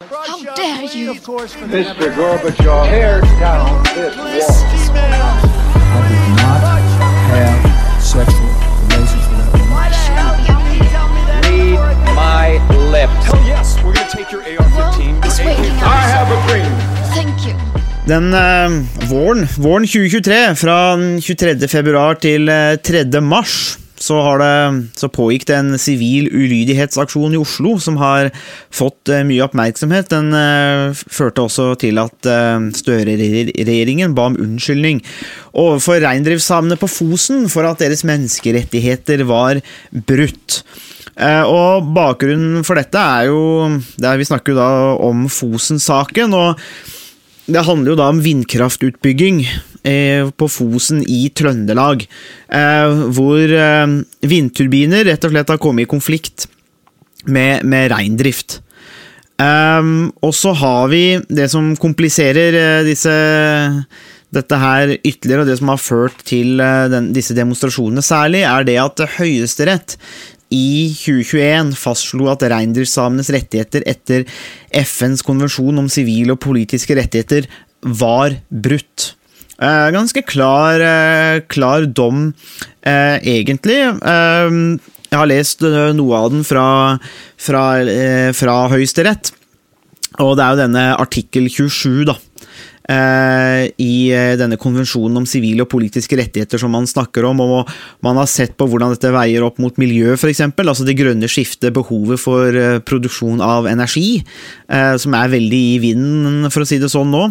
How dare you? Mr. Gorbachev, tear down this wall. I did not have sexual relations with that. Read my lips. Hell yes, we're gonna take your AR-15. It's waking up. I have a dream. Thank you. Den eh, våren, våren 2023, fra 23. februar til eh, 3. mars, så, det, så pågikk det en sivil ulydighetsaksjon i Oslo som har fått eh, mye oppmerksomhet. Den eh, førte også til at eh, Støre-regjeringen ba om unnskyldning overfor reindriftssamene på Fosen for at deres menneskerettigheter var brutt. Eh, og Bakgrunnen for dette er jo er, Vi snakker jo da om Fosen-saken. og det handler jo da om vindkraftutbygging på Fosen i Trøndelag. Eh, hvor eh, vindturbiner rett og slett har kommet i konflikt med, med reindrift. Og så har vi det som kompliserer eh, disse, dette her ytterligere, og det som har ført til eh, den, disse demonstrasjonene særlig, er det at Høyesterett i 2021 fastslo at reindriftssamenes rettigheter etter FNs konvensjon om sivile og politiske rettigheter var brutt. Eh, ganske klar, eh, klar dom, eh, egentlig. Jeg har lest noe av den fra, fra, fra Høyesterett, og det er jo denne artikkel 27, da i denne konvensjonen om sivile og politiske rettigheter som man snakker om, og man har sett på hvordan dette veier opp mot miljø, f.eks. Altså det grønne skiftet, behovet for produksjon av energi, som er veldig i vinden, for å si det sånn nå.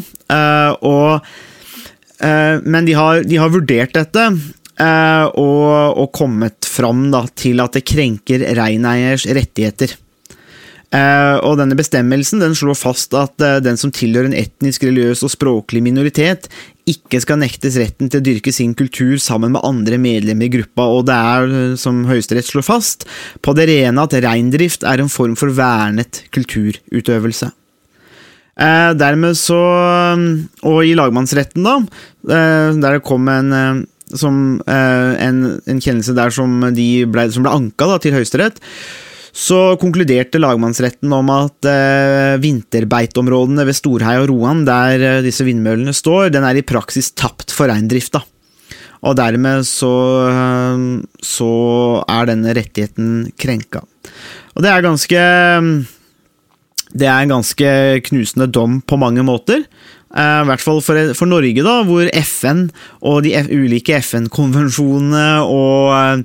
Og, men de har, de har vurdert dette. eh, og, og kommet fram da, til at det krenker reineiers rettigheter. Eh, og denne bestemmelsen den slår fast at eh, den som tilhører en etnisk, religiøs og språklig minoritet, ikke skal nektes retten til å dyrke sin kultur sammen med andre medlemmer i gruppa, og det er, eh, som Høyesterett slår fast, på det rene at reindrift er en form for vernet kulturutøvelse. Eh, dermed så Og i lagmannsretten, da, eh, der det kom en eh, som, eh, en, en kjennelse der som, de ble, som ble anka da, til Høyesterett, så konkluderte lagmannsretten om at eh, vinterbeitområdene ved Storhei og Roan, der eh, disse vindmøllene står, den er i praksis tapt for reindrifta. Og dermed så, eh, så er denne rettigheten krenka. Og det er ganske Det er en ganske knusende dom på mange måter. Eh, I hvert fall for, for Norge, da, hvor FN og de ulike FN-konvensjonene og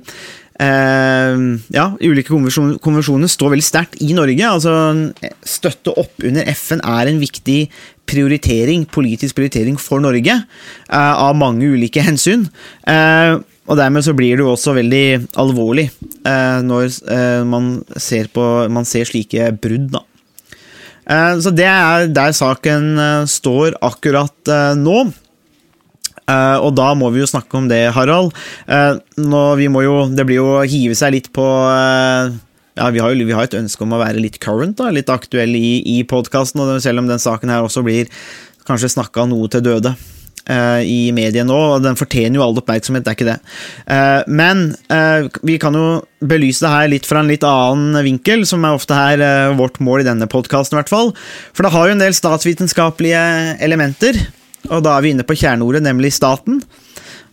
eh, ja, ulike konvensjon, konvensjoner står veldig sterkt i Norge. altså Støtte opp under FN er en viktig prioritering, politisk prioritering for Norge, eh, av mange ulike hensyn. Eh, og dermed så blir det jo også veldig alvorlig eh, når eh, man, ser på, man ser slike brudd, da. Eh, Så det er der saken eh, står akkurat eh, nå. Og da må vi jo snakke om det, Harald. Nå, vi må jo, det blir jo å hive seg litt på ja, vi har jo vi har et ønske om å være litt current, da, litt aktuell i, i podkasten, selv om den saken her også blir kanskje snakka noe til døde i mediet nå, og den fortjener jo all oppmerksomhet, det er ikke det. Eh, men eh, vi kan jo belyse det her litt fra en litt annen vinkel, som er ofte her eh, vårt mål i denne podkasten, i hvert fall. For det har jo en del statsvitenskapelige elementer, og da er vi inne på kjerneordet, nemlig staten.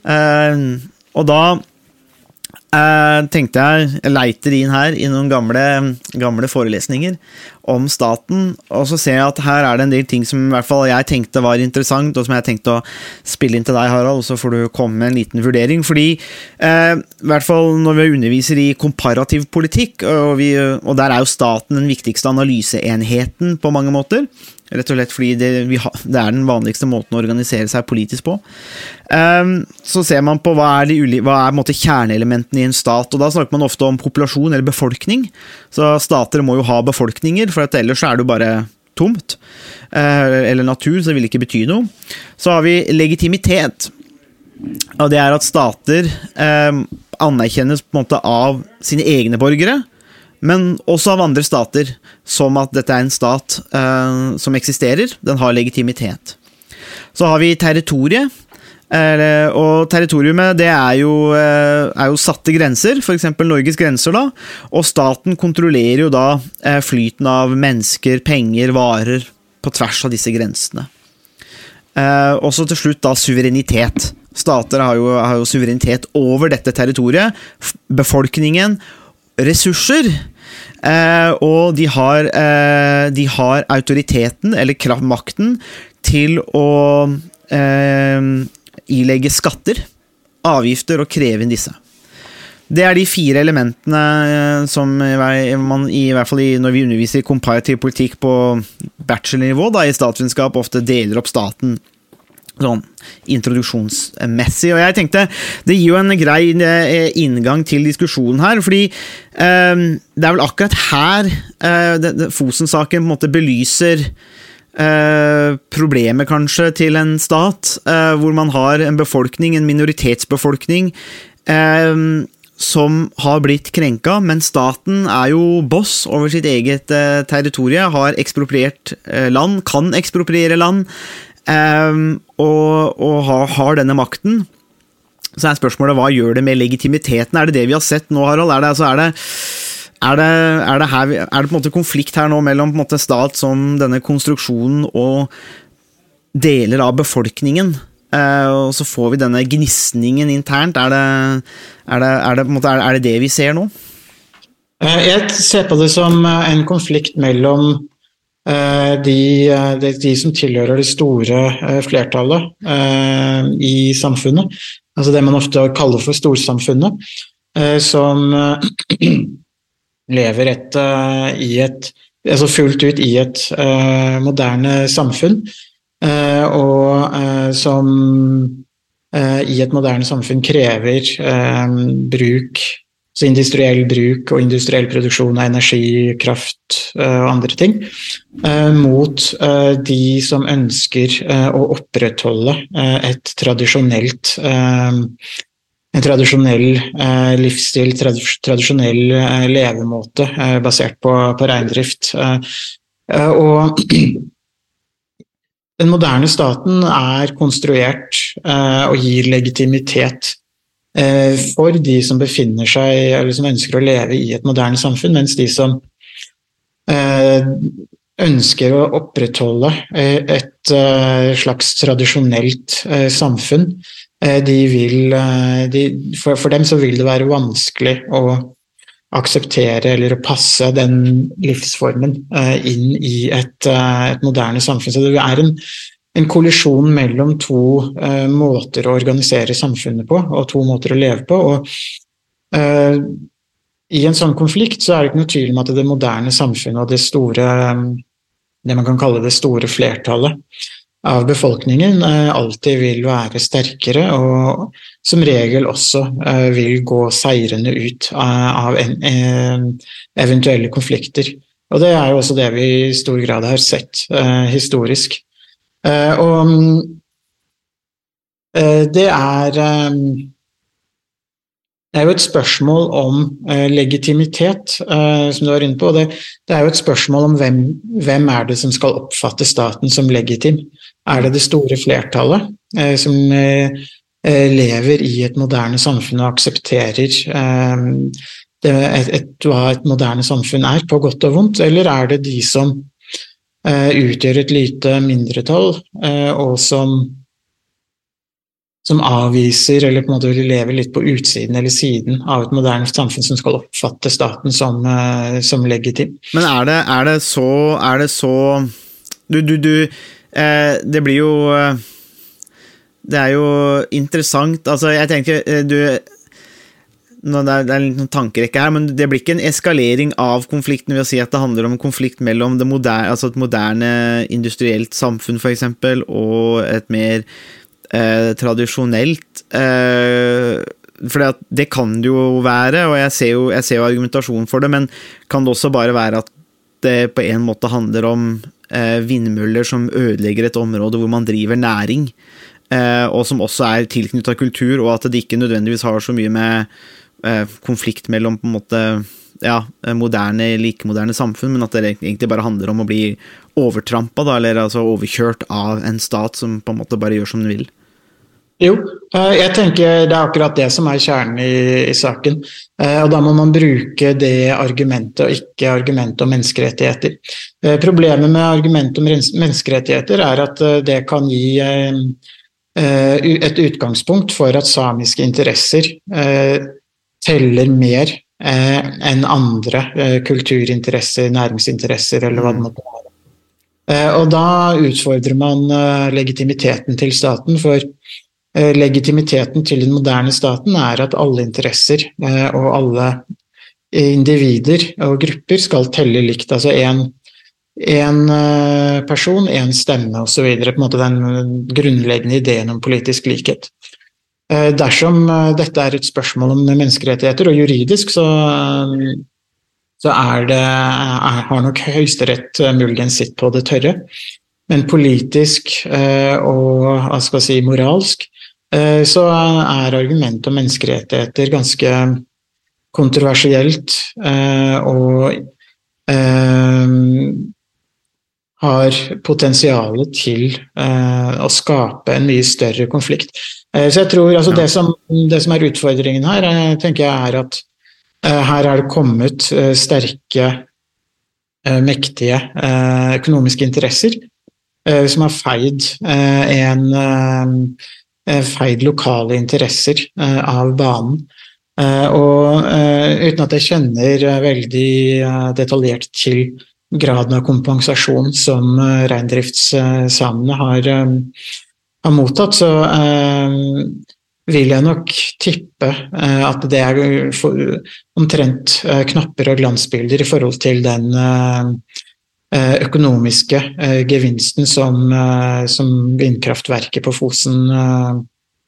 Eh, og da eh, tenkte jeg leiter inn her i noen gamle, gamle forelesninger om staten, og så ser jeg at her er det en del ting som i hvert fall jeg tenkte var interessant, og som jeg tenkte å spille inn til deg, Harald, så får du komme med en liten vurdering. Fordi, eh, i hvert fall når vi underviser i komparativ politikk, og, vi, og der er jo staten den viktigste analyseenheten på mange måter, Rett og slett fordi det, ha, det er den vanligste måten å organisere seg politisk på. Um, så ser man på hva er, de hva er måte, kjerneelementene i en stat, og da snakker man ofte om populasjon eller befolkning. Så stater må jo ha befolkninger, for ellers er det jo bare tomt. Uh, eller natur, så det vil ikke bety noe. Så har vi legitimitet. Og det er at stater um, anerkjennes på en måte av sine egne borgere, men også av andre stater, som at dette er en stat eh, som eksisterer. Den har legitimitet. Så har vi territoriet. Eh, og territoriumet det er jo, eh, er jo satte grenser, f.eks. Norges grenser. da, Og staten kontrollerer jo da eh, flyten av mennesker, penger, varer på tvers av disse grensene. Eh, også til slutt da suverenitet. Stater har jo, har jo suverenitet over dette territoriet. Befolkningen, ressurser. Eh, og de har, eh, de har autoriteten, eller kraftmakten, til å eh, ilegge skatter, avgifter og kreve inn disse. Det er de fire elementene eh, som man i hvert fall når vi underviser i comparative politikk på bachelornivå da, i statsvitenskap, ofte deler opp staten sånn introduksjonsmessig. Og jeg tenkte det gir jo en grei eh, inngang til diskusjonen her, fordi eh, det er vel akkurat her eh, Fosen-saken på en måte belyser eh, problemet kanskje til en stat, eh, hvor man har en befolkning, en minoritetsbefolkning, eh, som har blitt krenka, men staten er jo boss over sitt eget eh, territorium, har ekspropriert land, kan ekspropriere land, eh, og, og har, har denne makten. Så er spørsmålet hva gjør det med legitimiteten? Er det det vi har sett nå, Harald? Er det, altså, er det, er det, er det, her, er på en måte konflikt her nå mellom måte stat som denne konstruksjonen og deler av befolkningen? Eh, og så får vi denne gnisningen internt. Er det, måte, er det, det vi ser nå? Eh, Jeg ser på det som eh, en konflikt mellom de, eh, de, de som tilhører det store eh, flertallet eh, i samfunnet, altså det man ofte kaller for storsamfunnet, eh, som eh, lever et, eh, i et altså fullt ut i et eh, moderne samfunn, eh, og eh, som eh, i et moderne samfunn krever eh, bruk så industriell bruk og industriell produksjon av energi, kraft eh, og andre ting, eh, mot eh, de som ønsker å opprettholde et tradisjonelt en tradisjonell livsstil, tradisjonell levemåte basert på, på reindrift. Og den moderne staten er konstruert og gir legitimitet for de som befinner seg, eller som ønsker å leve i et moderne samfunn, mens de som eh, ønsker å opprettholde eh, et eh, slags tradisjonelt eh, samfunn, eh, de vil, eh, de, for, for dem så vil det være vanskelig å akseptere eller å passe den livsformen eh, inn i et, eh, et moderne samfunn. Så det er en, en kollisjon mellom to eh, måter å organisere samfunnet på, og to måter å leve på. og eh, I en sånn konflikt så er det ikke noe tvil om at det moderne samfunnet og det store eh, det man kan kalle det store flertallet av befolkningen eh, alltid vil være sterkere, og som regel også eh, vil gå seirende ut av, av en, eventuelle konflikter. Og det er jo også det vi i stor grad har sett historisk. Eh, og eh, det er eh, det er jo et spørsmål om eh, legitimitet, eh, som du var inne på. Det, det er jo et spørsmål om hvem, hvem er det som skal oppfatte staten som legitim. Er det det store flertallet eh, som lever i et moderne samfunn og aksepterer det, et, et, hva et moderne samfunn er, på godt og vondt, eller er det de som utgjør et lite mindretall, eh, og som som avviser eller på en måte vil leve litt på utsiden eller siden av et moderne samfunn som skal oppfatte staten som, eh, som legitim. Men er det, er det så Er det så Du, du, du eh, Det blir jo eh, Det er jo interessant Altså, jeg tenker eh, du det, er, det er en tankerekke her, men det blir ikke en eskalering av konflikten ved å si at det handler om konflikt mellom moderne, altså et moderne industrielt samfunn, f.eks., og et mer eh, tradisjonelt eh, For det kan det jo være, og jeg ser, jo, jeg ser jo argumentasjonen for det, men kan det også bare være at det på en måte handler om eh, vindmøller som ødelegger et område hvor man driver næring, eh, og som også er tilknytta kultur, og at det ikke nødvendigvis har så mye med konflikt mellom på en måte ja, moderne, like-moderne samfunn, men at det egentlig bare handler om å bli overtrampa, da, eller altså overkjørt av en stat som på en måte bare gjør som den vil. Jo, eh, jeg tenker det er akkurat det som er kjernen i, i saken. Eh, og da må man bruke det argumentet, og ikke argumentet om menneskerettigheter. Eh, Problemet med argumentet om menneskerettigheter er at eh, det kan gi eh, eh, et utgangspunkt for at samiske interesser eh, teller mer eh, enn andre eh, kulturinteresser, næringsinteresser eller hva det måtte være. Eh, Og da utfordrer man eh, legitimiteten til staten, for eh, legitimiteten til den moderne staten er at alle interesser eh, og alle individer og grupper skal telle likt. Altså én person, én stemme osv. En den grunnleggende ideen om politisk likhet. Eh, Dersom eh, dette er et spørsmål om menneskerettigheter, og juridisk, så, så er det, er, har nok Høyesterett eh, muligens sitt på det tørre. Men politisk og si, moralsk så er argumentet om menneskerettigheter ganske kontroversielt og har potensialet til å skape en mye større konflikt. Eh, så jeg tror altså, det, som, det som er utfordringen her, eh, tenker jeg er at eh, her er det kommet sterke, mektige økonomiske interesser som har feid en feid lokale interesser av banen. Og uten at jeg kjenner veldig detaljert til graden av kompensasjon som reindriftssamene har, har mottatt, så eh, vil jeg nok tippe eh, at det er for, omtrent eh, knapper og glansbilder i forhold til den eh, eh, økonomiske eh, gevinsten som, som vindkraftverket på Fosen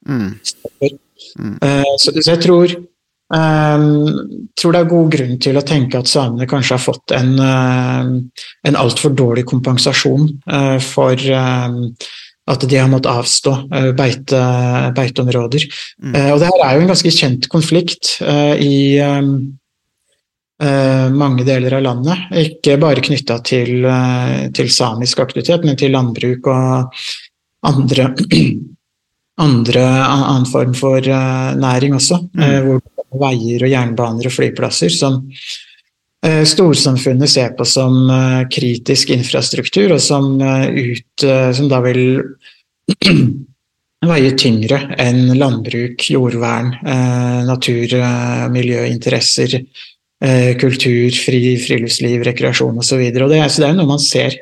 Mm. stopper. Eh, Så, så jeg tror, tror det er god grunn til å tenke at samene kanskje har fått en, uh, en altfor dårlig kompensasjon for at de har måttet avstå eh, beite, beiteområder. Mm. Og det her er jo en ganske kjent konflikt eh, i eh, eh, mange deler av landet. Ikke bare knytta til, eh, til samisk aktivitet, men til landbruk og andre andre annen form for eh, næring også, Mm. hvor er veier og jernbaner og flyplasser som eh, storsamfunnet ser på som eh, kritisk infrastruktur, og som, eh, ut, eh, som da vil veie tyngre enn landbruk, jordvern, eh, natur, eh, miljøinteresser, eh, kultur, fri, friluftsliv, rekreasjon osv. Det, er- det er noe man ser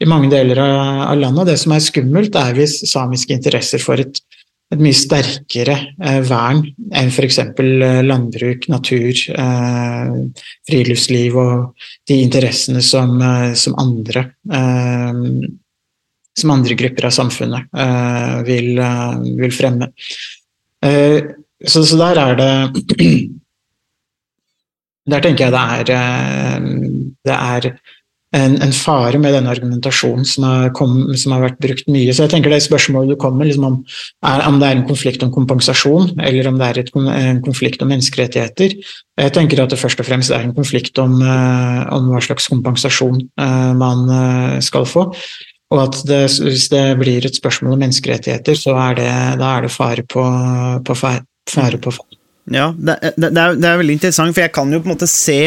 i mange deler av landet. og Det som er skummelt, er hvis samiske interesser får et, et mye sterkere eh, vern enn f.eks. Eh, landbruk, natur, eh, friluftsliv og de interessene som, eh, som andre eh, som andre grupper av samfunnet eh, vil, vil fremme. Så, så der er det Der tenker jeg det er, det er en, en fare med denne argumentasjonen som har, kom, som har vært brukt mye. Så jeg tenker det spørsmålet du kommer liksom om, om det er en konflikt om kompensasjon, eller om det er et, en konflikt om menneskerettigheter. Jeg tenker at det først og fremst er en konflikt om, eh, om hva slags kompensasjon eh, man eh, skal få. Og at det, hvis det blir et spørsmål om menneskerettigheter, så er det, da er det fare på, på fare. på fare. Ja, det, det, er, det er veldig interessant, for jeg kan jo på en måte se,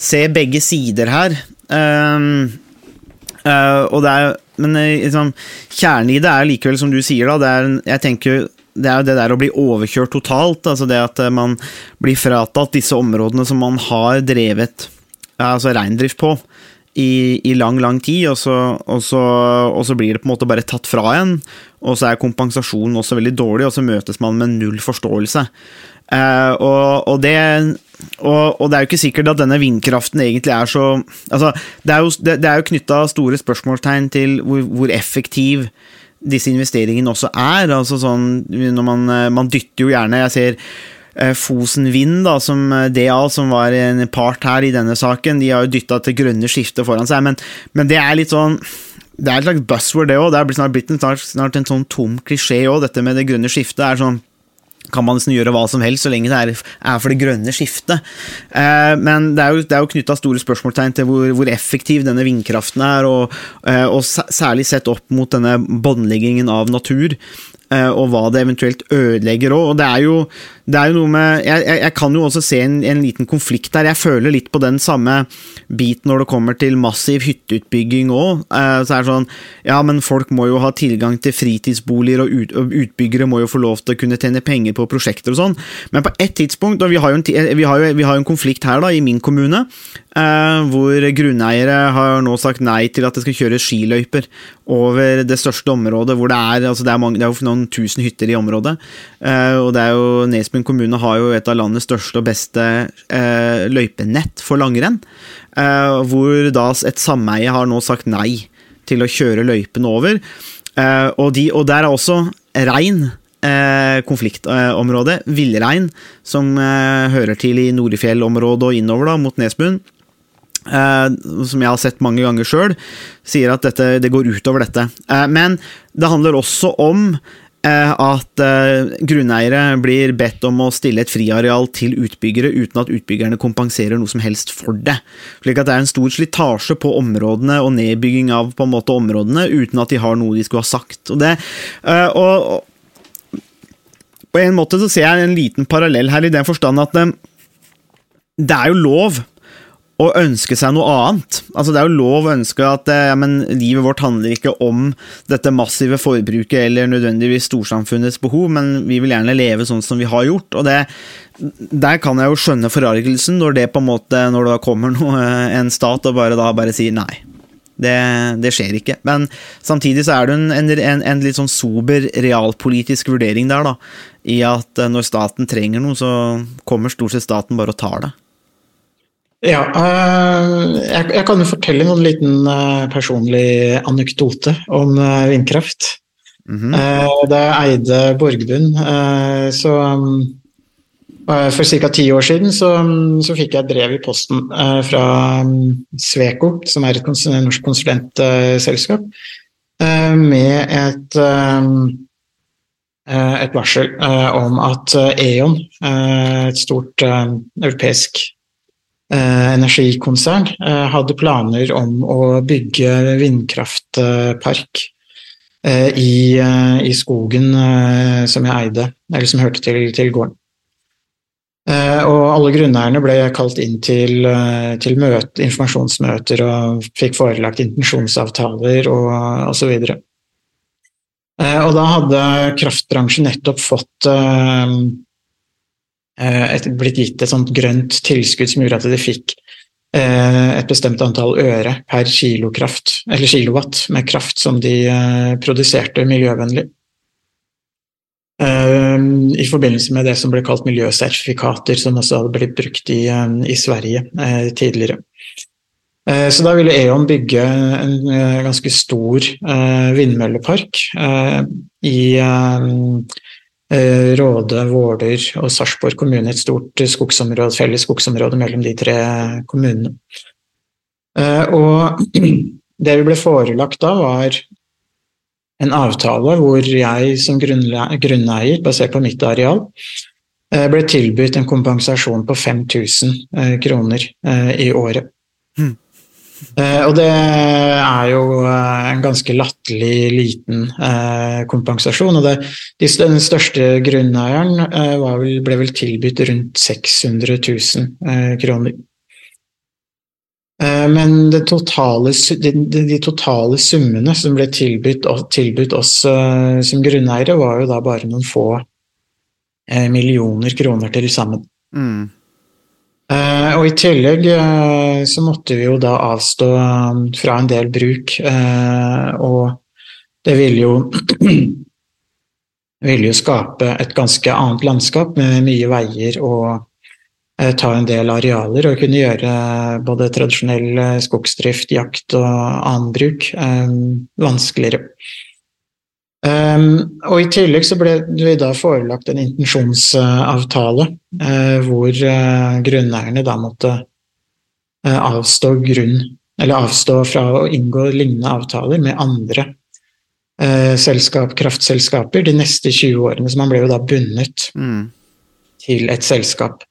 se begge sider her. Eh, og det er, men eh, liksom, kjernen i det er likevel, som du sier, da, det er, jeg tenker det er det der å bli overkjørt totalt, altså det at eh, man blir fratatt disse områdene som man har drevet altså reindrift på i, i lang, lang tid, og så, og, så, og så blir det på en måte bare tatt fra en, og så er kompensasjonen også veldig dårlig, og så møtes man med null forståelse. Eh, og, og, det, og, og det er jo ikke sikkert at denne vindkraften egentlig er så altså, Det er jo, det, det jo knytta store spørsmålstegn til hvor, hvor effektiv disse investeringene også er. altså sånn, når man, eh, man dytter jo gjerne Jeg ser eh, Fosen Vind, da, som eh, DA, som var en part her i denne saken, de har jo dytta til grønne skiftet foran seg, men, men det er litt sånn det er et slags buzzword, det òg. Det er snart, blitt en, snart, snart en sånn tom klisjé òg. Dette med det grønne skiftet er sånn kan man liksom gjøre hva som helst så lenge det er, er for det grønne skiftet. Eh, men det er jo, det er jo knytta store spørsmålstegn til hvor, hvor effektiv denne vindkraften er, og, eh, og særlig sett opp mot denne båndleggingen av natur. eh, og hva det eventuelt ødelegger òg. Og det er jo, det er jo noe med jeg, jeg, jeg kan jo også se en, en, liten konflikt der. Jeg føler litt på den samme biten når det kommer til massiv hytteutbygging òg. Eh, så er det sånn Ja, men folk må jo ha tilgang til fritidsboliger, og, ut, og utbyggere må jo få lov til å kunne tjene penger på prosjekter og sånn. Men på et tidspunkt, og vi har jo en, vi har jo, vi har en konflikt her da, i min kommune, eh, hvor grunneiere har nå sagt nei til at det skal kjøres skiløyper over det største området, hvor det er, altså det er, mange, det er jo noen tusen hytter i området. Eh, og det er jo Nesbyen kommune har jo et av landets største og beste eh, løypenett for langrenn. Eh, hvor da et sameie har nå sagt nei til å kjøre løypene over. Eh, og, de, og der er også rein eh, konfliktområde, villrein, som eh, hører til i Norefjell-området og innover da, mot Nesbuen. Uh, som jeg har sett mange ganger sjøl, sier at dette, det går utover dette. Uh, men det handler også om at grunneiere blir bedt om å stille et friareal til utbyggere uten at utbyggerne kompenserer noe som helst for det. Slik at det er en stor slitasje på områdene og nedbygging av på en måte områdene uten at de har noe de skulle ha sagt. Og det, og, og, på en måte så ser jeg en liten parallell her i den forstand at det er jo lov å ønske seg noe annet. Altså Det er jo lov å ønske at ja, men livet vårt handler ikke om dette massive forbruket eller nødvendigvis storsamfunnets behov, men vi vil gjerne leve sånn som vi har gjort. og det, Der kan jeg jo skjønne forargelsen når det på en måte, når det da kommer noe, en stat og bare da bare sier nei. Det, det, skjer ikke. Men samtidig så er det en, en, en, litt sånn sober realpolitisk vurdering der, da. I at når staten trenger noe, så kommer stort sett staten bare og tar det. Ja, uh, jeg, kan jo fortelle noen liten uh, personlig anekdote om uh, vindkraft. Mm -hmm. da jeg eide Borgbunn, så For ca. ti år siden så, så, fikk jeg et brev i posten fra Sveko, som er et norsk konsulentselskap, med et et varsel om at E.ON, et stort europeisk Eh, energikonsern eh, hadde planer om å bygge vindkraftpark eh, i, i skogen som jeg eide, eller som hørte til, til gården. Og alle grunneierne ble kalt inn til, til møte, informasjonsmøter og fikk forelagt intensjonsavtaler og osv. Og, og da hadde kraftbransjen nettopp fått Eh, blitt gitt et sånt grønt tilskudd som gjorde at de fikk eh, et bestemt antall øre per kilokraft, eller kilowatt med kraft som de eh, produserte miljøvennlig. I forbindelse med det som ble kalt miljøsertifikater, som også hadde blitt brukt i, i Sverige tidligere. Så da ville E.ON bygge en ganske stor vindmøllepark i Eh, Råde, Våler og Sarpsborg kommune, et stort skogsområde, felles skogsområde mellom de tre kommunene. Eh, og det vi ble forelagt da, var en avtale hvor jeg som grunneier, basert på mitt areal, eh, ble tilbudt en kompensasjon på 5000 kroner i året. Mm. Eh, og det er jo eh, en ganske latterlig liten eh, kompensasjon. Og det, den største grunneieren vel, ble vel tilbudt rundt 600 000 kroner. Men totale, de, de, totale summene som ble tilbudt, tilbudt oss som grunneiere, var jo da bare noen få millioner kroner til sammen. Mm. Uh, og I tillegg uh, så måtte vi jo da avstå um, fra en del bruk, uh, og det ville jo ville jo skape et ganske annet landskap med mye veier og ta en del arealer og kunne gjøre både tradisjonell skogsdrift, jakt og annen bruk vanskeligere. Um, og I tillegg så ble vi da forelagt en intensjonsavtale uh, hvor uh, grunneierne da måtte uh, avstå grunn eller avstå fra å inngå lignende avtaler med andre selskap, kraftselskaper de neste 20 årene. Så man ble jo da bundet mm. til et selskap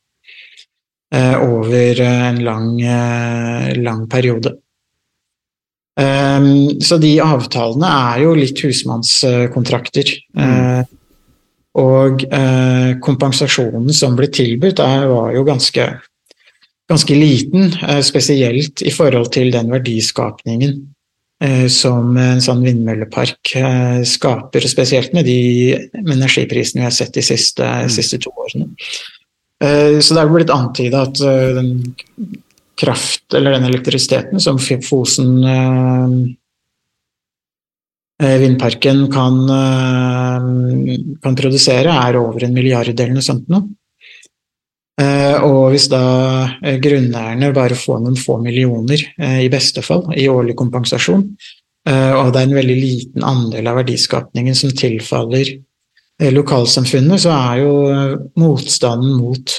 over en lang, lang periode. Um, så de avtalene er jo litt husmannskontrakter. Uh, og uh, kompensasjonen som ble tilbudt, er, var jo ganske, ganske liten, uh, spesielt i forhold til den verdiskapningen som en sånn vindmøllepark skaper, spesielt med de energiprisene vi har sett de siste, mm. siste to årene. Så det er blitt antyda at den kraft, eller den elektrisiteten som Fosen Eh, vindparken kan, eh, kan, produsere, er over en milliard eller noe sånt nå. Eh, og hvis da grunneierne bare får noen få millioner, i beste fall, i årlig kompensasjon, og det er en veldig liten andel av verdiskapningen som tilfaller lokalsamfunnet, så er jo motstanden mot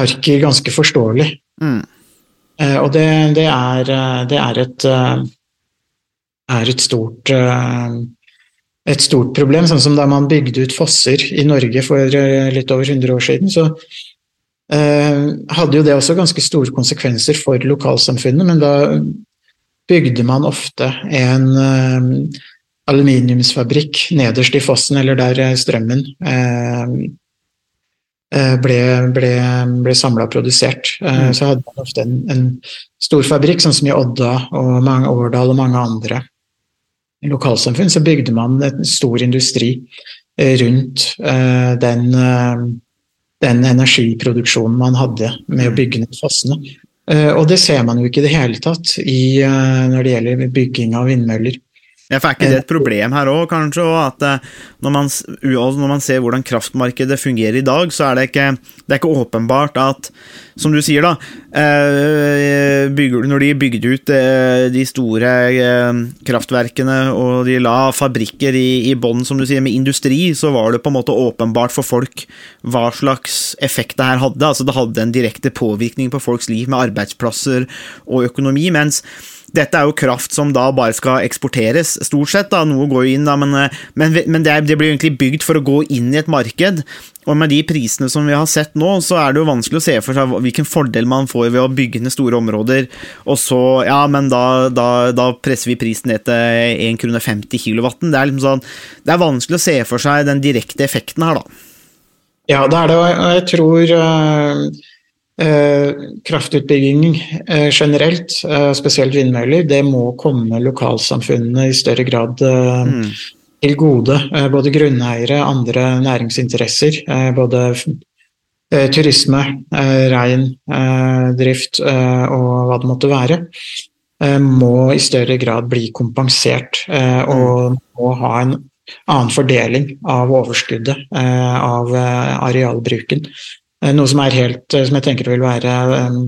vindmølleparker ganske forståelig. Mm. Og det, det, er, det er et er et stort, eh, et stort problem. Sånn som da man bygde ut fosser i Norge for eh, litt over 100 år siden, så eh, hadde jo det også ganske store konsekvenser for lokalsamfunnet, men da bygde man ofte en aluminiumsfabrikk nederst i fossen, eller der strømmen ble, ble, ble samla og produsert. Mm. Så hadde man ofte en, en, stor fabrikk, sånn som i Odda og mange, Årdal og mange andre lokalsamfunn, så bygde man en stor industri eh, rundt eh, den, eh, den energiproduksjonen man hadde med å mm. bygge ned fossene. Og det ser man jo ikke i det hele tatt i, når det gjelder bygging av vindmøller. Ja, for Er ikke det et problem her òg, kanskje? At eh, når man, når man, ser hvordan kraftmarkedet fungerer i dag, så er det ikke, det er ikke åpenbart at Som du sier, da. Bygger, når de bygde ut eh, de store kraftverkene og de la fabrikker i, i bånn, som du sier, med industri, så var det på en måte åpenbart for folk hva slags effekt det her hadde. Altså Det hadde en direkte påvirkning på folks liv med arbeidsplasser og økonomi. mens dette er jo kraft som da bare skal eksporteres, stort sett. da, Noe går jo inn, da, men, eh, men, men det, er, det, blir egentlig bygd for å gå inn i et marked. Og med de prisene som vi har sett nå, så er det jo vanskelig å se for seg hvilken fordel man får ved å bygge ned store områder, og så Ja, men da, da, da presser vi prisen ned til 1 krone 50 kilowatten. Det er liksom sånn Det er vanskelig å se for seg den direkte effekten her, da. Ja, det er det, og jeg tror Eh, kraftutbygging eh, generelt, eh, spesielt vindmøller, det må komme lokalsamfunnene i større grad mm. til gode. Både grunneiere, andre næringsinteresser. Både turisme, reindrift og hva det måtte være. Må i større grad bli kompensert og mm. må ha en annen fordeling av overskuddet av arealbruken. Eh, noe som er helt, eh, som jeg tenker vil være, eh,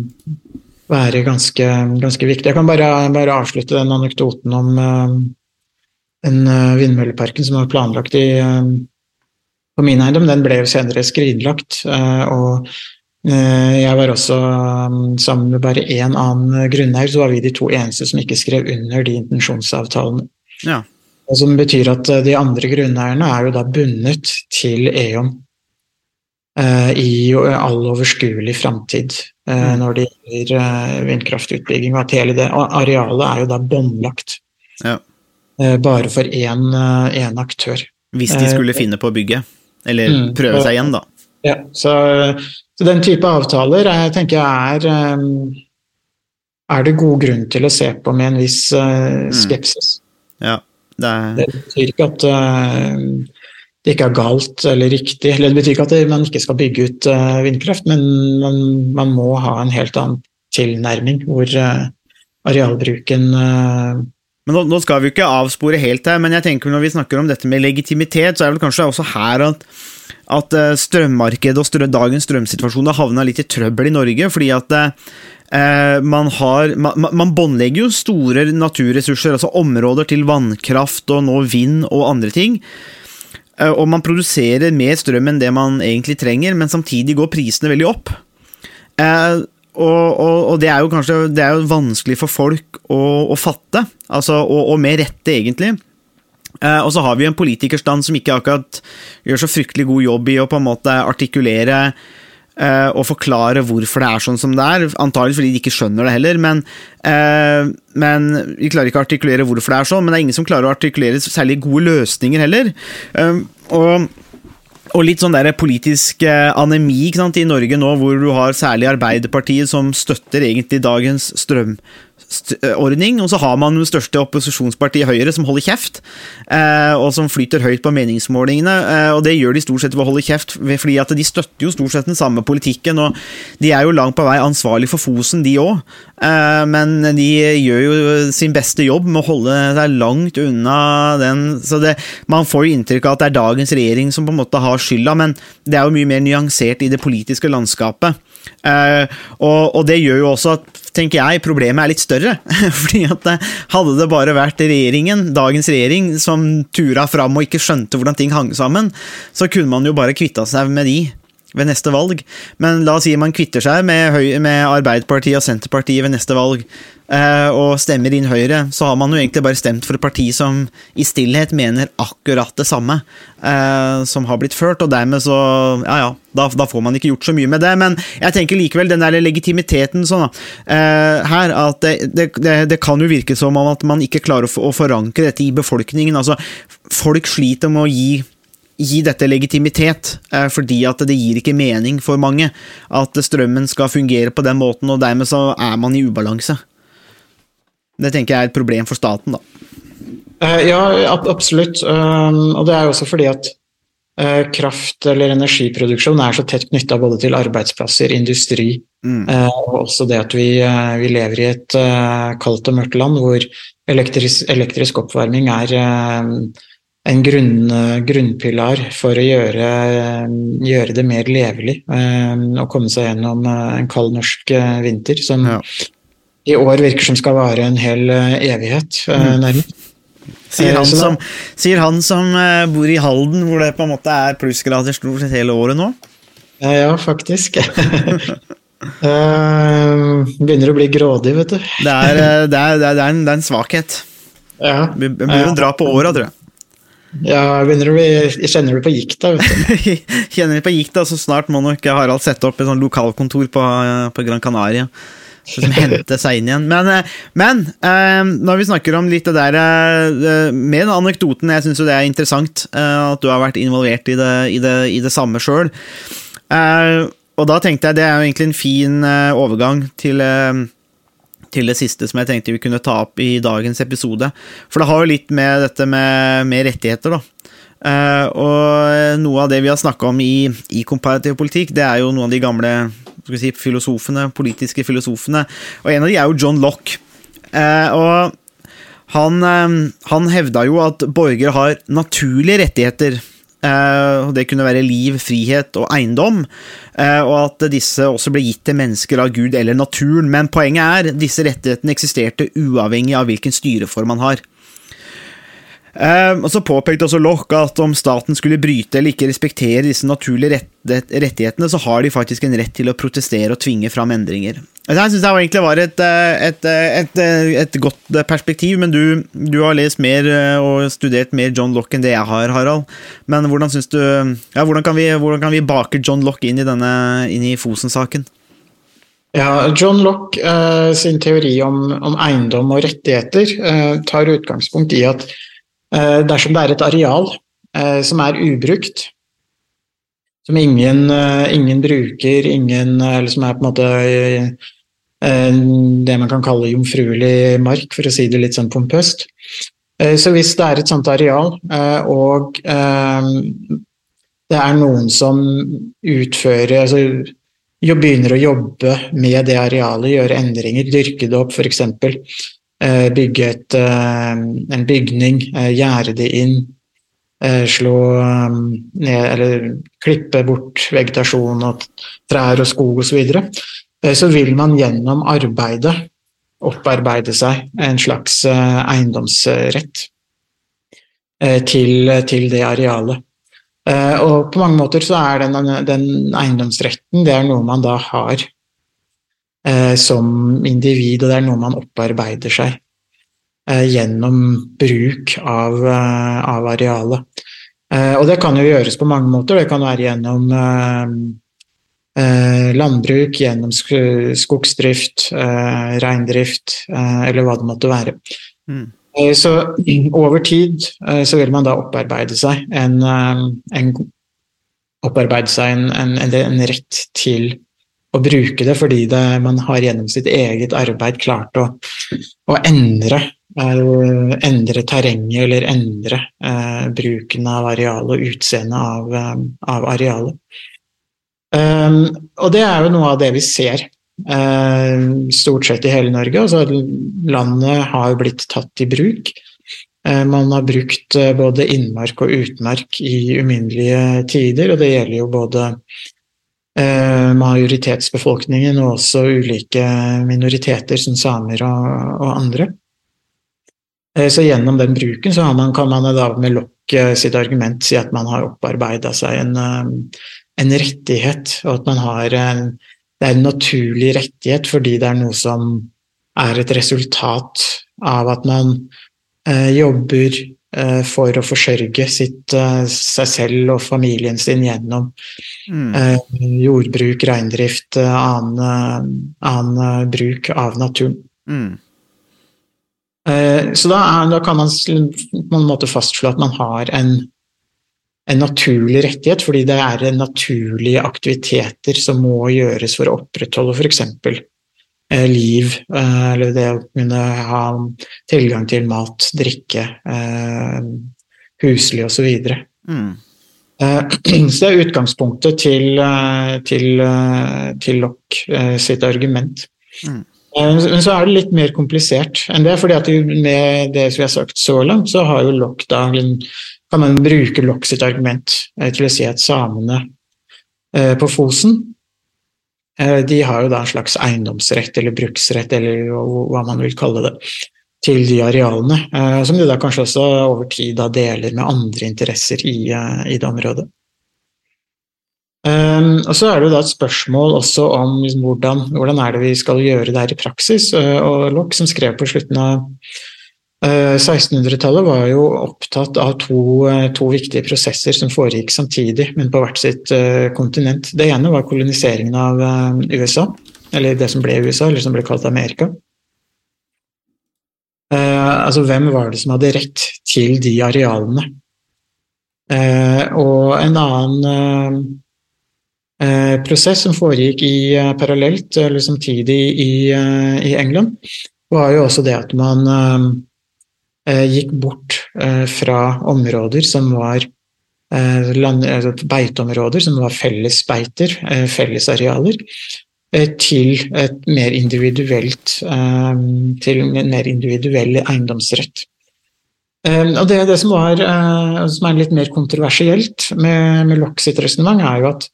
være ganske, ganske, viktig. Jeg kan bare, bare, avslutte den anekdoten om den vindmølleparken som var planlagt i, på min eiendom. Den ble jo senere skrinlagt. og jeg var også sammen med bare én annen grunneier, så var vi de to eneste som ikke skrev under de intensjonsavtalene. Ja. Som betyr at de andre grunneierne er jo da bundet til E.ON i all overskuelig framtid eh, mm. når det gjelder eh, vindkraftutbygging. Og at hele det arealet er jo da båndlagt. Ja. Bare for én aktør. Hvis de skulle finne på å bygge, eller mm, prøve seg igjen, da. Ja, så, så, den type avtaler jeg tenker jeg er er det god grunn til å se på med en viss uh, skepsis. Mm. Ja, det, er... det betyr ikke at det ikke er galt eller riktig. Eller det betyr ikke at man ikke skal bygge ut uh, vindkraft, men man, man, må ha en helt annen tilnærming hvor uh, arealbruken uh, men nå, nå, skal vi jo ikke avspore helt her, men jeg tenker når vi snakker om dette med legitimitet, så er det vel kanskje også her at, at strømmarkedet og strøm, dagens strømsituasjon har havna litt i trøbbel i Norge, fordi at man har Man, man båndlegger jo store naturressurser, altså områder til vannkraft og nå vind og andre ting. Eh, og man produserer mer strøm enn det man egentlig trenger, men samtidig går prisene veldig opp. Eh, og, og, og det er jo kanskje det er jo vanskelig for folk å, å fatte, altså, og, og, med rette, egentlig. Eh, og så har vi en politikerstand som ikke akkurat gjør så fryktelig god jobb i å på en måte artikulere eh, å forklare hvorfor det er sånn som det er. Antagelig fordi de ikke skjønner det heller, men, eh, men Vi klarer ikke å artikulere hvorfor det er sånn, men det er ingen som klarer å artikulere særlig gode løsninger heller. Eh, og og litt sånn der politisk anemi sant, i Norge nå, hvor du har særlig Arbeiderpartiet som støtter egentlig dagens strømordning, og så har man det største opposisjonspartiet Høyre som holder kjeft, eh, og som flyter høyt på meningsmålingene. Eh, og det gjør de stort sett ved å holde kjeft, fordi at de støtter jo stort sett den samme politikken, og de er jo langt på vei ansvarlig for Fosen, de òg. Men de gjør jo sin beste jobb med å holde seg langt unna den Så det, man får jo inntrykk av at det er dagens regjering som på en måte har skylda, men det er jo mye mer nyansert i det politiske landskapet. Uh, og, og, det gjør jo også at tenker jeg, problemet er litt større. Fordi at uh, Hadde det bare vært regjeringen, dagens regjering som tura fram og ikke skjønte hvordan ting hang sammen, så kunne man jo bare kvitta seg med de ved neste valg. Men la oss si man kvitter seg med, med Arbeiderpartiet og Senterpartiet ved neste valg, eh, og stemmer inn Høyre, så har man jo egentlig bare stemt for et parti som i stillhet mener akkurat det samme som har blitt ført, og dermed så Ja ja, da, da, får man ikke gjort så mye med det. Men jeg tenker likevel den der legitimiteten sånn, eh, her, at det, det, det, det, kan jo virke som om at man ikke klarer å, å forankre dette i befolkningen. altså Folk sliter med å gi gi dette legitimitet, uh, fordi at det gir ikke mening for mange at strømmen skal fungere på den måten, og dermed så er man i ubalanse. Det tenker jeg er et problem for staten, da. Uh, ja, absolutt. Um, og det er jo også fordi at Eh, kraft- eller energiproduksjon er så tett knytta både til arbeidsplasser, industri mm. Eh, og også det at vi, eh, vi, lever i et kaldt og mørkt land hvor elektris, elektrisk oppvarming er en grunn, grunnpilar for å gjøre, gjøre, det mer levelig og komme seg gjennom en kald norsk vinter som ja. i år virker som skal vare en hel evighet, mm. nærmest. Sier han, som, sier han som bor i Halden, hvor det på en måte er plussgrader stort sett hele året nå? Ja, faktisk. begynner å bli grådig, vet du. det, er, eh, det, er, det, er en, det er en svakhet. Ja. Blir å dra på åra, tror jeg. Ja, jeg kjenner du på gikta. kjenner du på gikta, så snart må nok Harald sette opp et sånn lokalkontor på, på Gran Canaria. Som hente seg inn igjen. Men, eh, men eh, når vi snakker om litt det der eh, med den anekdoten, jeg syns jo det er interessant at du har vært involvert i det, i det, i det samme sjøl. og da tenkte jeg det er jo egentlig en fin overgang til til det siste som jeg tenkte vi kunne ta opp i dagens episode. For det har jo litt med dette med, med rettigheter, da. Uh, og noe av det vi har snakka om i, i komparativ politikk, det er jo noen av de gamle si, filosofene, politiske filosofene. Og en av de er jo John Lock. Uh, og han, uh, han hevda jo at borgere har naturlige rettigheter. Eh, det kunne være liv, frihet og eiendom, eh, og at disse også ble gitt til mennesker av Gud eller naturen. Men poenget er disse rettighetene eksisterte uavhengig av hvilken styreform man har. Uh, og så påpekte også Loch at om staten skulle bryte eller ikke respektere disse naturlige rettighetene, så har de faktisk en rett til å protestere og tvinge fram endringer. Jeg syns det egentlig var et, eh, et, eh, et, et, godt perspektiv, men du, du, har lest mer og studert mer John Lock enn det jeg har, Harald. Men hvordan syns du ja, hvordan, kan vi, hvordan kan vi bake John Lock inn i, i Fosen-saken? Ja, John Lock eh, sin teori om, om, eiendom og rettigheter eh, tar utgangspunkt i at Eh, dersom det er et areal eh, som er ubrukt, som ingen, eh, ingen bruker, ingen, eller som er på en måte det man kan kalle jomfruelig mark, for å si det litt sånn pompøst. Så hvis det er et sånt areal, og det er noen som utfører altså begynner å jobbe med det arealet, gjøre endringer, dyrke det opp f.eks. Eh, bygge et, eh, en bygning, eh, gjerde det inn, slå ned eller klippe bort vegetasjon og trær og skog osv., så, videre, så vil man gjennom arbeidet opparbeide seg en slags eiendomsrett til, til det arealet. Og på mange måter så er den, den eiendomsretten det er noe man da har eh, som individ, og det er noe man opparbeider seg eh, gjennom bruk av, eh, av arealet. Eh, og det kan jo gjøres på mange måter. Det kan være gjennom eh, landbruk, gjennom sk- skogsdrift, eh, reindrift eh, eller hva det måtte være. Mm. Så over tid så vil man da opparbeide seg en, en, opparbeide seg en, en, en, en rett til å bruke det, fordi det, man har gjennom sitt eget arbeid klart å, å endre, eh, endre terrenget eller endre eh, bruken av arealet og utseendet av, eh, av arealet. Um, og det er jo noe av det vi ser uh, stort sett i hele Norge. Altså, landet har blitt tatt i bruk. Eh, man har brukt både innmark og utmark i uminnelige tider, og det gjelder jo både majoritetsbefolkningen og også ulike minoriteter som samer og, og andre. Eh, Så gjennom den bruken så man, kan man da med Lock eh, sitt argument si at man har opparbeida seg en, eh, en rettighet, og at man har en, det er en naturlig rettighet fordi det er noe som er et resultat av at man eh, jobber eh, for å forsørge sitt, eh, seg selv og familien sin gjennom Mm. eh, jordbruk, reindrift, eh, annen, annen eh, bruk av naturen. Mm. Eh, Så da, er, da kan man på en måte fastslå at man har en, en naturlig rettighet, fordi det er naturlige aktiviteter som må gjøres for å opprettholde f.eks. Eh, liv, eh, eller det å kunne ha tilgang til mat, drikke, eh, husly osv. Mm. Eh, Så det er utgangspunktet til, til, til Locke eh, sitt argument. Mm. Men så er det litt mer komplisert enn det. fordi at med det som vi har sagt så langt, så har jo Locke da kan man bruke Locke sitt argument til å si at samene på Fosen de har jo da en slags eiendomsrett eller bruksrett, eller hva man vil kalle det, til de arealene. eh, Som de da kanskje også over tid da deler med andre interesser i, eh, i det området. Og så er det jo da et spørsmål også om liksom, hvordan, hvordan er det vi skal gjøre det her i praksis. Og Lock, som skrev på slutten av 1600-tallet, var jo opptatt av to, uh, to viktige prosesser som foregikk samtidig, men på hvert sitt uh, kontinent. Det ene var koloniseringen av USA, eller det som ble USA, eller som ble kalt Amerika. Altså hvem var det som hadde rett til de arealene? Og en annen eh, prosess som foregikk i, eh, parallelt eller samtidig i, eh, i England, var jo også det at man eh, eh, gikk bort eh, fra områder som var eh, land, altså beiteområder, som var fellesbeiter, beiter, fellesarealer, eh, til et mer individuelt eh, til en mer individuell eiendomsrett. Eh, og det, det som, var, eh, som er litt mer kontroversielt med, med Locke sitt resonnement, er jo at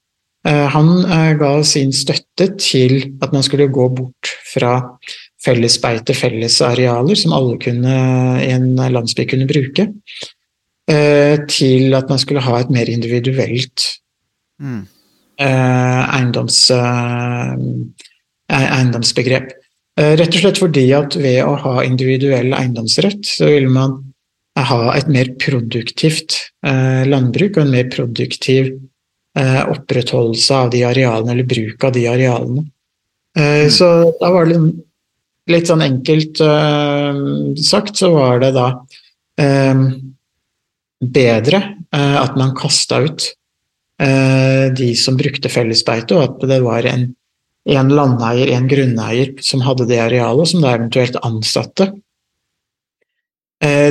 Eh, Han eh, ga sin støtte til at man skulle gå bort fra fellesbeite, fellesarealer som alle kunne, i en landsby kunne bruke, eh, til at man skulle ha et mer individuelt Mm. eiendoms, eiendomsbegrep. Rett og slett fordi at ved å ha individuell eiendomsrett, så vil man ha et mer produktivt landbruk og en mer produktiv opprettholdelse av de arealene, eller bruk av de arealene. Så da var det litt sånn enkelt sagt, så var det da bedre at man kasta ut de som brukte fellesbeite, og at det var en, en landeier, en grunneier, som hadde det arealet, som da eventuelt ansatte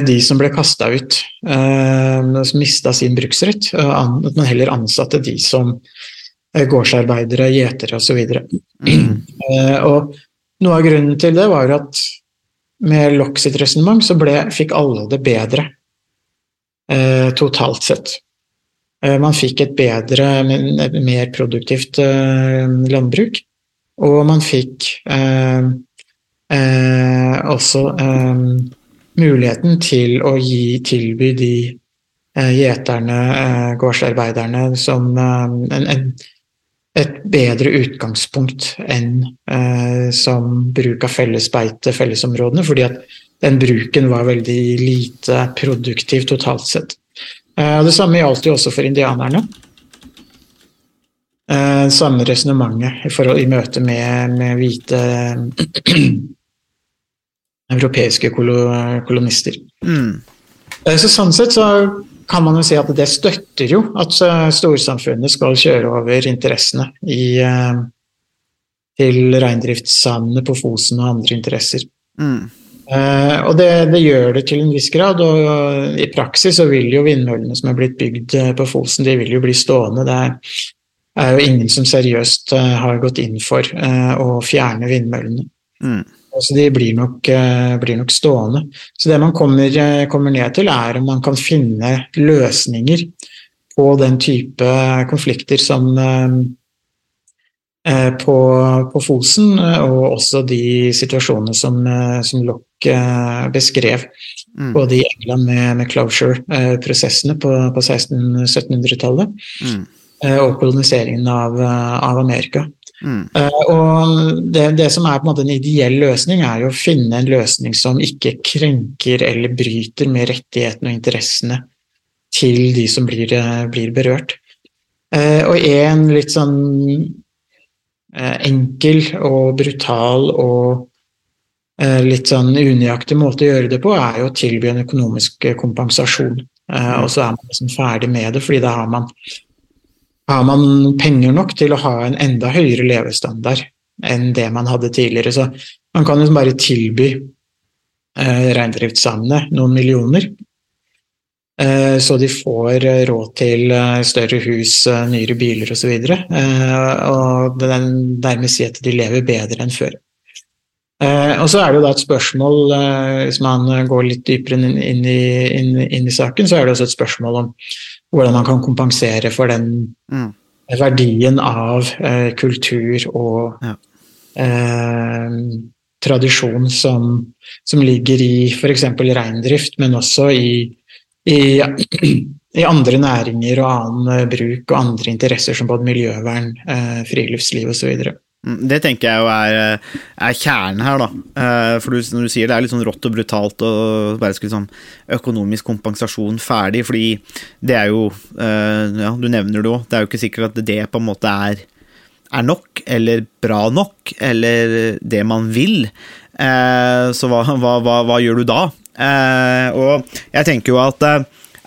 de som ble kasta ut, som mista sin bruksrett, at man heller ansatte de som gårdsarbeidere, gjetere osv. Mm. Og noe av grunnen til det var at med Lock sitt resonnement så ble, fikk alle det bedre eh, totalt sett. Eh, man fikk et bedre, mer produktivt eh, landbruk, og man fikk også muligheten til å gi, tilby de eh, gjeterne, eh, gårdsarbeiderne, som eh, en, en, et bedre utgangspunkt enn eh, som bruk av fellesbeite, fellesområdene, fordi at den bruken var veldig lite produktiv totalt sett. Eh, det samme gjaldt jo også for indianerne. eh, samme resonnementet i, forhold- i møte med, med hvite europeiske kolonister. Mm. Eh, Så sånn sett så kan man jo si at det støtter jo at eh, storsamfunnet skal kjøre over interessene i, eh, til reindriftssamene på Fosen og andre interesser. Mm. Eh, og det, det gjør det til en viss grad, og i praksis så vil jo vindmøllene som er blitt bygd eh, på Fosen, de vil jo bli stående. Det er, er jo ingen som seriøst eh, har gått inn for eh, å fjerne vindmøllene. Mm. Så de blir nok, eh, blir nok stående. Så det man kommer, eh, kommer ned til, er om man kan finne løsninger på den type konflikter som eh, på, på Fosen, og også de situasjonene som, som Lock beskrev. Mm. Både i England med, med closure-prosessene på, på 1600-1700-tallet, Mm. og koloniseringen av, av Amerika. Mm. Eh, og det, det som er på en måte en ideell løsning, er jo å finne en løsning som ikke krenker eller bryter med rettighetene og interessene til de som blir, eh, blir berørt. Eh, og en litt sånn enkel og brutal og litt sånn unøyaktig måte å gjøre det på, er jo å tilby en økonomisk kompensasjon. Eh, og så er man liksom ferdig med det, fordi da har man har man penger nok til å ha en enda høyere levestandard enn det man hadde tidligere. Så man kan jo bare tilby eh, reindriftssamene noen millioner, eh, så de får eh, råd til eh, større hus, eh, nyere biler osv. Eh, og den, dermed si at de lever bedre enn før. Eh, og så er det jo da et spørsmål, eh, hvis man går litt dypere inn, inn, i, inn, inn i saken, så er det også et spørsmål om hvordan man kan kompensere for den Mm. verdien av eh, kultur og Ja. eh, tradisjon som, som ligger i f.eks. reindrift, men også i, i, i andre næringer og annen eh, bruk og andre interesser som både miljøvern, eh, friluftsliv osv. Mm, Det tenker jeg jo er, er kjernen her, da. Eh, For du, når du sier det er litt sånn rått og brutalt og bare skulle sånn økonomisk kompensasjon ferdig, fordi det er jo eh, Ja, du nevner det òg. Det er jo ikke sikkert at det på en måte er, er nok, eller bra nok, eller det man vil. Eh, Så hva, hva, hva, hva gjør du da? Og jeg tenker jo at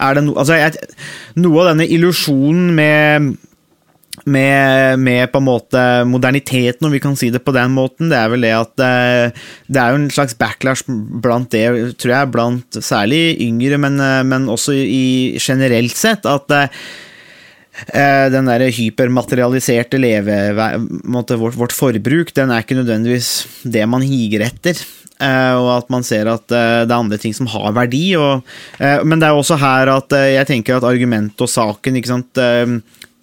er det no, altså jeg, noe av denne illusjonen med med, med på en måte moderniteten, om vi kan si det på den måten, det er vel det at eh, det er jo en slags backlash blant det, tror jeg, blant særlig yngre, men, eh, men også i generelt sett, at eh, den der hypermaterialiserte leve... vårt, vårt forbruk, den er ikke nødvendigvis det man higer etter. Og at man ser at det er andre ting som har verdi. Og, men det er også her at jeg tenker at argumentet og saken ikke sant,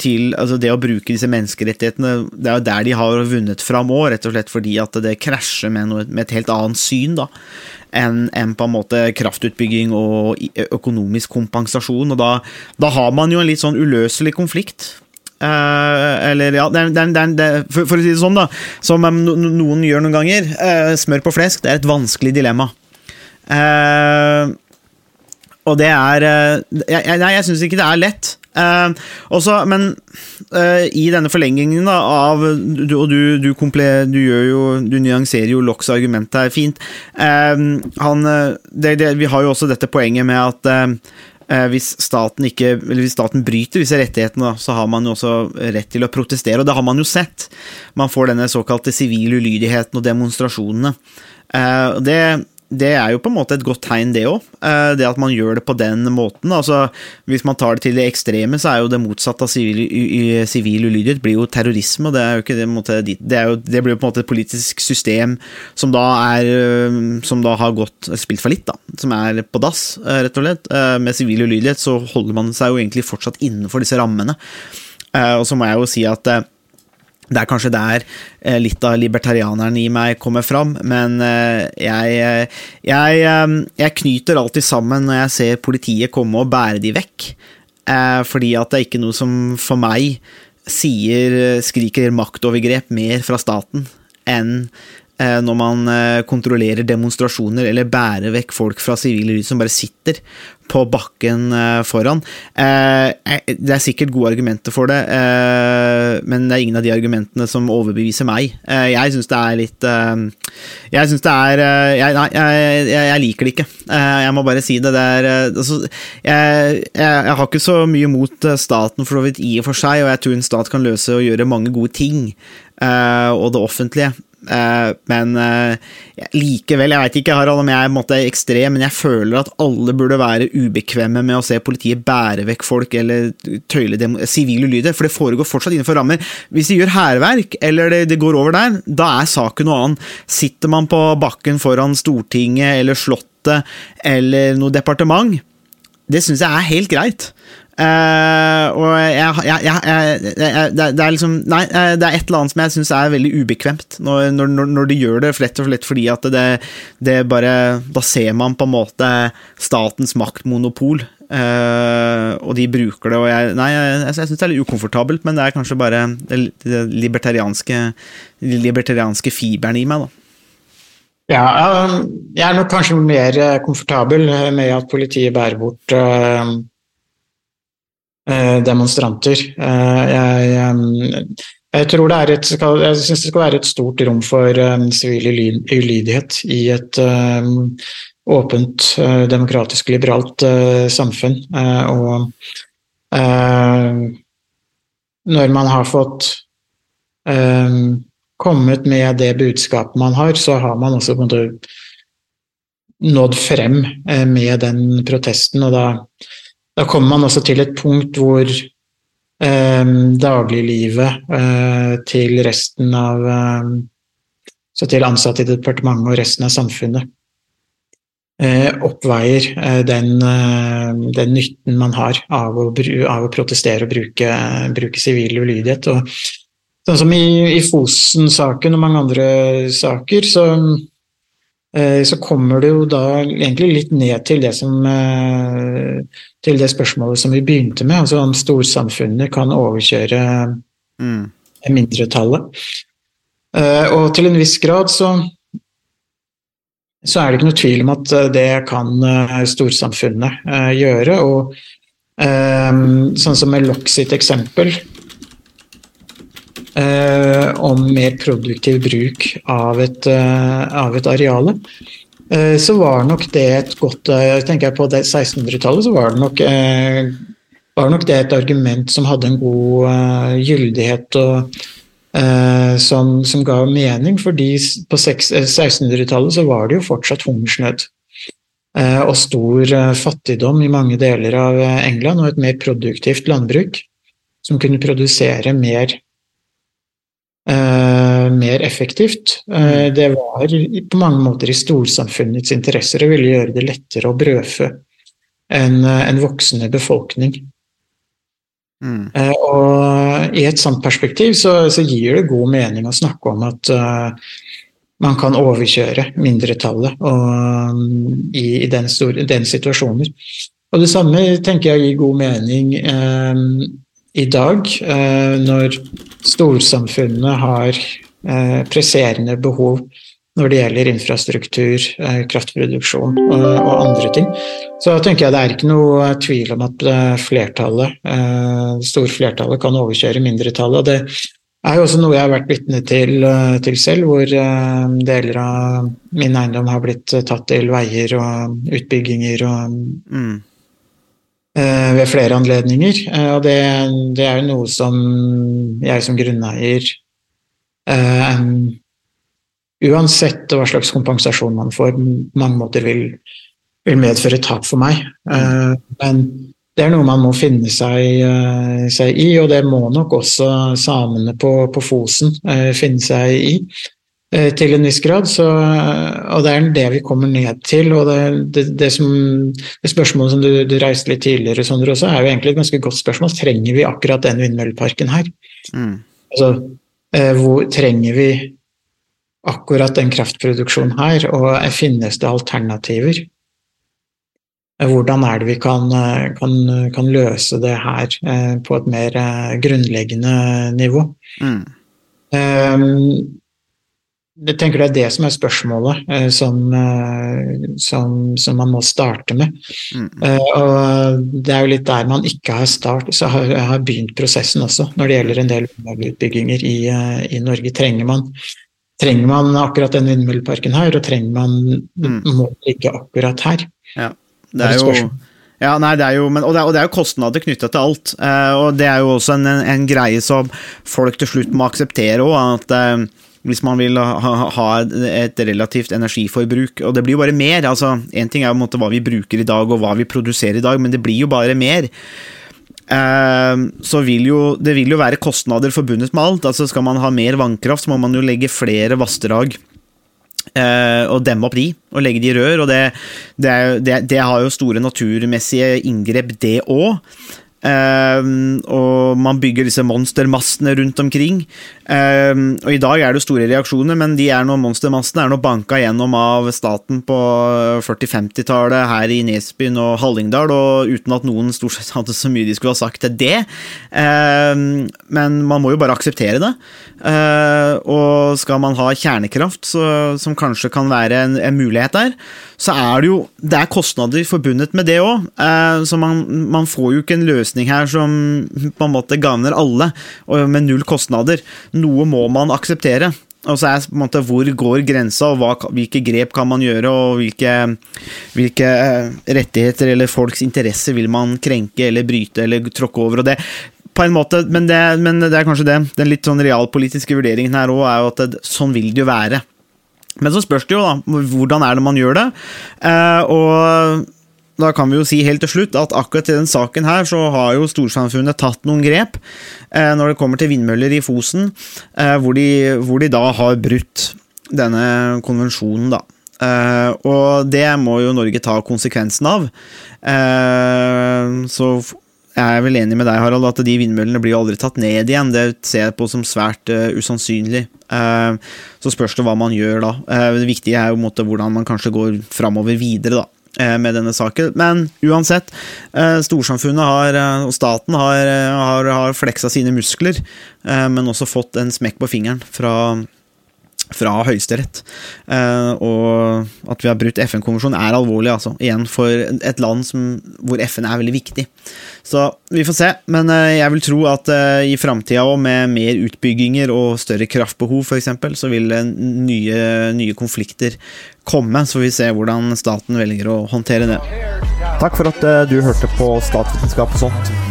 til altså det å bruke disse menneskerettighetene, det er jo der de har vunnet fram òg, rett og slett fordi at det krasjer med, noe, med et helt annet syn da, enn en på en måte kraftutbygging og økonomisk kompensasjon. og Da, da har man jo en litt sånn uløselig konflikt. Eh, eller ja, det det det for, for å si det sånn, da, som no, noen gjør noen ganger, eh, smør på flesk, det er et vanskelig dilemma. Eh, og det er eh, jeg, jeg, jeg syns ikke det er lett. Eh, også, men eh, i denne forlengingen da, av du, Og du, du, komple, du, gjør jo, du nyanserer jo Locks argument her fint. Eh, han, det, det, vi har jo også dette poenget med at hvis staten ikke hvis staten bryter disse rettighetene, så har man jo også rett til å protestere, og det har man jo sett. Man får denne såkalte sivile ulydigheten og demonstrasjonene. Det det er jo på en måte et godt tegn, det òg. Det at man gjør det på den måten. Altså, hvis man tar det til det ekstreme, så er jo det motsatte av sivil, ulydighet blir jo terrorisme. og Det er jo ikke det, måte, det, jo, det blir jo på en måte et politisk system som da er øh, Som da har gått spilt fallitt, da. Som er på dass, øh, rett og slett. Eh, Med sivil ulydighet så holder man seg jo egentlig fortsatt innenfor disse rammene. Eh, Og så må jeg jo si at eh, det er kanskje der eh, litt av libertarianeren i meg kommer fram, men eh, jeg, eh, jeg, jeg knyter alltid sammen når jeg ser politiet komme og bære de vekk. Fordi at det er ikke noe som for meg sier skriker maktovergrep mer fra staten enn når man eh, kontrollerer demonstrasjoner eller bærer vekk folk fra sivile lyd som bare sitter på bakken eh, foran. Eh, eh, det er sikkert gode argumenter for det, eh, men det er ingen av de argumentene som overbeviser meg. Eh, jeg syns det er litt eh, Jeg syns det er eh, jeg, Nei, jeg, jeg, liker det ikke. Eh, jeg må bare si det. det er, eh, altså, jeg, jeg, har ikke så mye mot eh, staten for så vidt i og for seg, og jeg tror en stat kan løse og gjøre mange gode ting, eh, og det offentlige. Eh, men eh, likevel, jeg veit ikke Harald, om jeg er måte ekstrem, men jeg føler at alle burde være ubekvemme med å se politiet bære vekk folk eller tøyle dem, sivile lyder, for det foregår fortsatt innenfor rammer. Hvis de gjør hærverk, eller det, det går over der, da er saken noe annen. Sitter man på bakken foran Stortinget eller Slottet eller noe departement, det syns jeg er helt greit. Eh, og jeg, jeg, jeg, jeg det, det er liksom Nei, eh, det er et eller annet som jeg syns er veldig ubekvemt, når, når, når, de gjør det, rett og slett fordi at det, det bare Da ser man på en måte statens maktmonopol. uh, og de bruker det, og jeg Nei, jeg, syns det er litt ukomfortabelt, men det er kanskje bare det, libertarianske libertarianske fiberen i meg, da. Ja, jeg er nok kanskje mer komfortabel med at politiet bærer bort eh, demonstranter. Eh, jeg, eh, jeg tror det er et, jeg synes det skal være et stort rom for eh, sivil ulydighet i et eh, åpent, eh, demokratisk, liberalt eh, samfunn. Eh, og eh, når man har fått eh, kommet med det budskapet man har, så har man også på en måte nådd frem eh, med den protesten, og da, da kommer man også til et punkt hvor eh, dagliglivet eh, til resten av eh, Så til ansatte i departementet og resten av samfunnet eh, oppveier eh, den, eh, den nytten man har av å, av å protestere og bruke, bruke sivil ulydighet. Sånn som i, i Fosen-saken og mange andre saker, så så kommer det jo da egentlig litt ned til det som eh, til det spørsmålet som vi begynte med, altså om storsamfunnet kan overkjøre Mm. mindretallet. Eh, Og til en viss grad så, så er det ikke noe tvil om at eh, det kan eh, storsamfunnet eh, gjøre. Og eh, sånn som med Lock sitt eksempel eh, om mer produktiv bruk av et, eh, av et areale, eh, så var nok det et godt jeg tenker På 1600-tallet så var det nok eh, var nok det et argument som hadde en god uh, gyldighet og uh, som, som ga mening, fordi på eh, 1600-tallet så var det jo fortsatt hungersnød. uh, og stor eh, fattigdom i mange deler av eh, England, og et mer produktivt landbruk som kunne produsere mer eh, mer effektivt. Eh, det var på mange måter i storsamfunnets interesser og ville gjøre det lettere å brødfø en, eh, en voksende befolkning. Mm. Eh, Og i et sånt perspektiv så, så gir det god mening å snakke om at eh, man kan overkjøre mindretallet og, mm, i, i den, store, den situasjonen. Og det samme tenker jeg gir god mening eh, i dag, eh, når storsamfunnene har eh, presserende behov når det gjelder infrastruktur, eh, kraftproduksjon og, andre ting. Så tenker jeg det er ikke noe tvil om at flertallet, det store flertallet kan overkjøre mindretallet. og Det er jo også noe jeg har vært vitne til, til selv, hvor deler av min eiendom har blitt tatt til veier og utbygginger og Mm. Eh, ved flere anledninger. Eh, og det, det er jo noe som jeg som grunneier eh, Uansett hva slags kompensasjon man får, på mange måter vil, vil medføre tap for meg. Eh, men det er noe man må finne seg, eh, seg i, og det må nok også samene på, på Fosen eh, finne seg i. eh, Til en viss grad, så, og det er det vi kommer ned til. og Det, det, det, som, det spørsmålet som du, du reiste litt tidligere, Sondre, også, er jo egentlig et ganske godt spørsmål. Trenger vi akkurat den vindmølleparken her? Mm. Altså, eh, hvor trenger vi akkurat den kraftproduksjonen her, og finnes det alternativer? Eh, Hvordan er det vi kan, eh, kan, kan løse det her eh, på et mer eh, grunnleggende nivå? Mm. Um, jeg tenker det er det som er spørsmålet eh, som, eh, som, som, man må starte med. Mm. Eh, og det er jo litt der man ikke har, start, har, har begynt prosessen også, når det gjelder en del vindmølleutbygginger i, i, Norge. Trenger man, trenger man akkurat den vindmølleparken her, og trenger man mm. må ligge akkurat her? Ja, det er jo... Ja, nei, det er jo, men, og, det er, og, det er, jo kostnader knytta til alt. Eh, og Det er jo også en, en, en, greie som folk til slutt må akseptere òg. At eh, hvis man vil ha, et relativt energiforbruk. Og det blir jo bare mer. altså ting er jo måte, hva vi bruker i dag og hva vi produserer i dag, men det blir jo bare mer. Uh, så vil jo, det vil jo være kostnader forbundet med alt. altså Skal man ha mer vannkraft, så må man jo legge flere vassdrag uh, og demme opp de, og legge de i rør. og det, det, er, det, det har jo store naturmessige inngrep, det òg. Uh, og man bygger disse monstermastene rundt omkring. Uh, og I dag er det store reaksjoner, men de er nå monstermastene er nå banka gjennom av staten på 40-50-tallet her i Nesbyen og Hallingdal, og uten at noen stort sett hadde så mye de skulle ha sagt til det. Uh, men man må jo bare akseptere det. Uh, og skal man ha kjernekraft, så, som kanskje kan være en, en mulighet der, så er det jo det er kostnader forbundet med det òg. Uh, så man, man, får jo ikke en løsning her som på en måte gagner alle, med null kostnader. Noe må man akseptere. Og så er på en måte hvor går grensa, og hva, hvilke grep kan man gjøre, og hvilke, hvilke eh, rettigheter eller folks interesser vil man krenke eller bryte eller tråkke over. og det på en måte, men det, men det er kanskje det. Den litt sånn realpolitiske vurderingen her òg er jo at det, sånn vil det jo være. Men så spørs det jo, da, hvordan er det man gjør det? Eh, og da kan vi jo si helt til slutt at akkurat i den saken her så har jo storsamfunnet tatt noen grep eh, når det kommer til vindmøller i Fosen, eh, hvor, de, hvor, de, da har brutt denne konvensjonen, da. Eh, og det må jo Norge ta konsekvensen av. Eh, så jeg er vel enig med deg, Harald, at de vindmøllene blir aldri tatt ned igjen. Det ser jeg på som svært uh, usannsynlig. Uh, så spørs det hva man gjør da. Uh, det viktige er jo måte, hvordan man kanskje går framover videre da, med denne saken. Men uansett, storsamfunnet har, og staten har, har, har fleksa sine muskler, men også fått en smekk på fingeren fra fra Høyesterett. Uh, og at vi har brutt FN-konvensjonen er alvorlig, altså. Igjen for et land som, hvor FN er veldig viktig. Så vi får se. Men uh, jeg vil tro at uh, i framtida òg, med mer utbygginger og større kraftbehov f.eks., så vil nye, nye konflikter komme. Så vi ser hvordan staten velger å håndtere det. Takk for at du hørte på Statsvitenskap og sånt.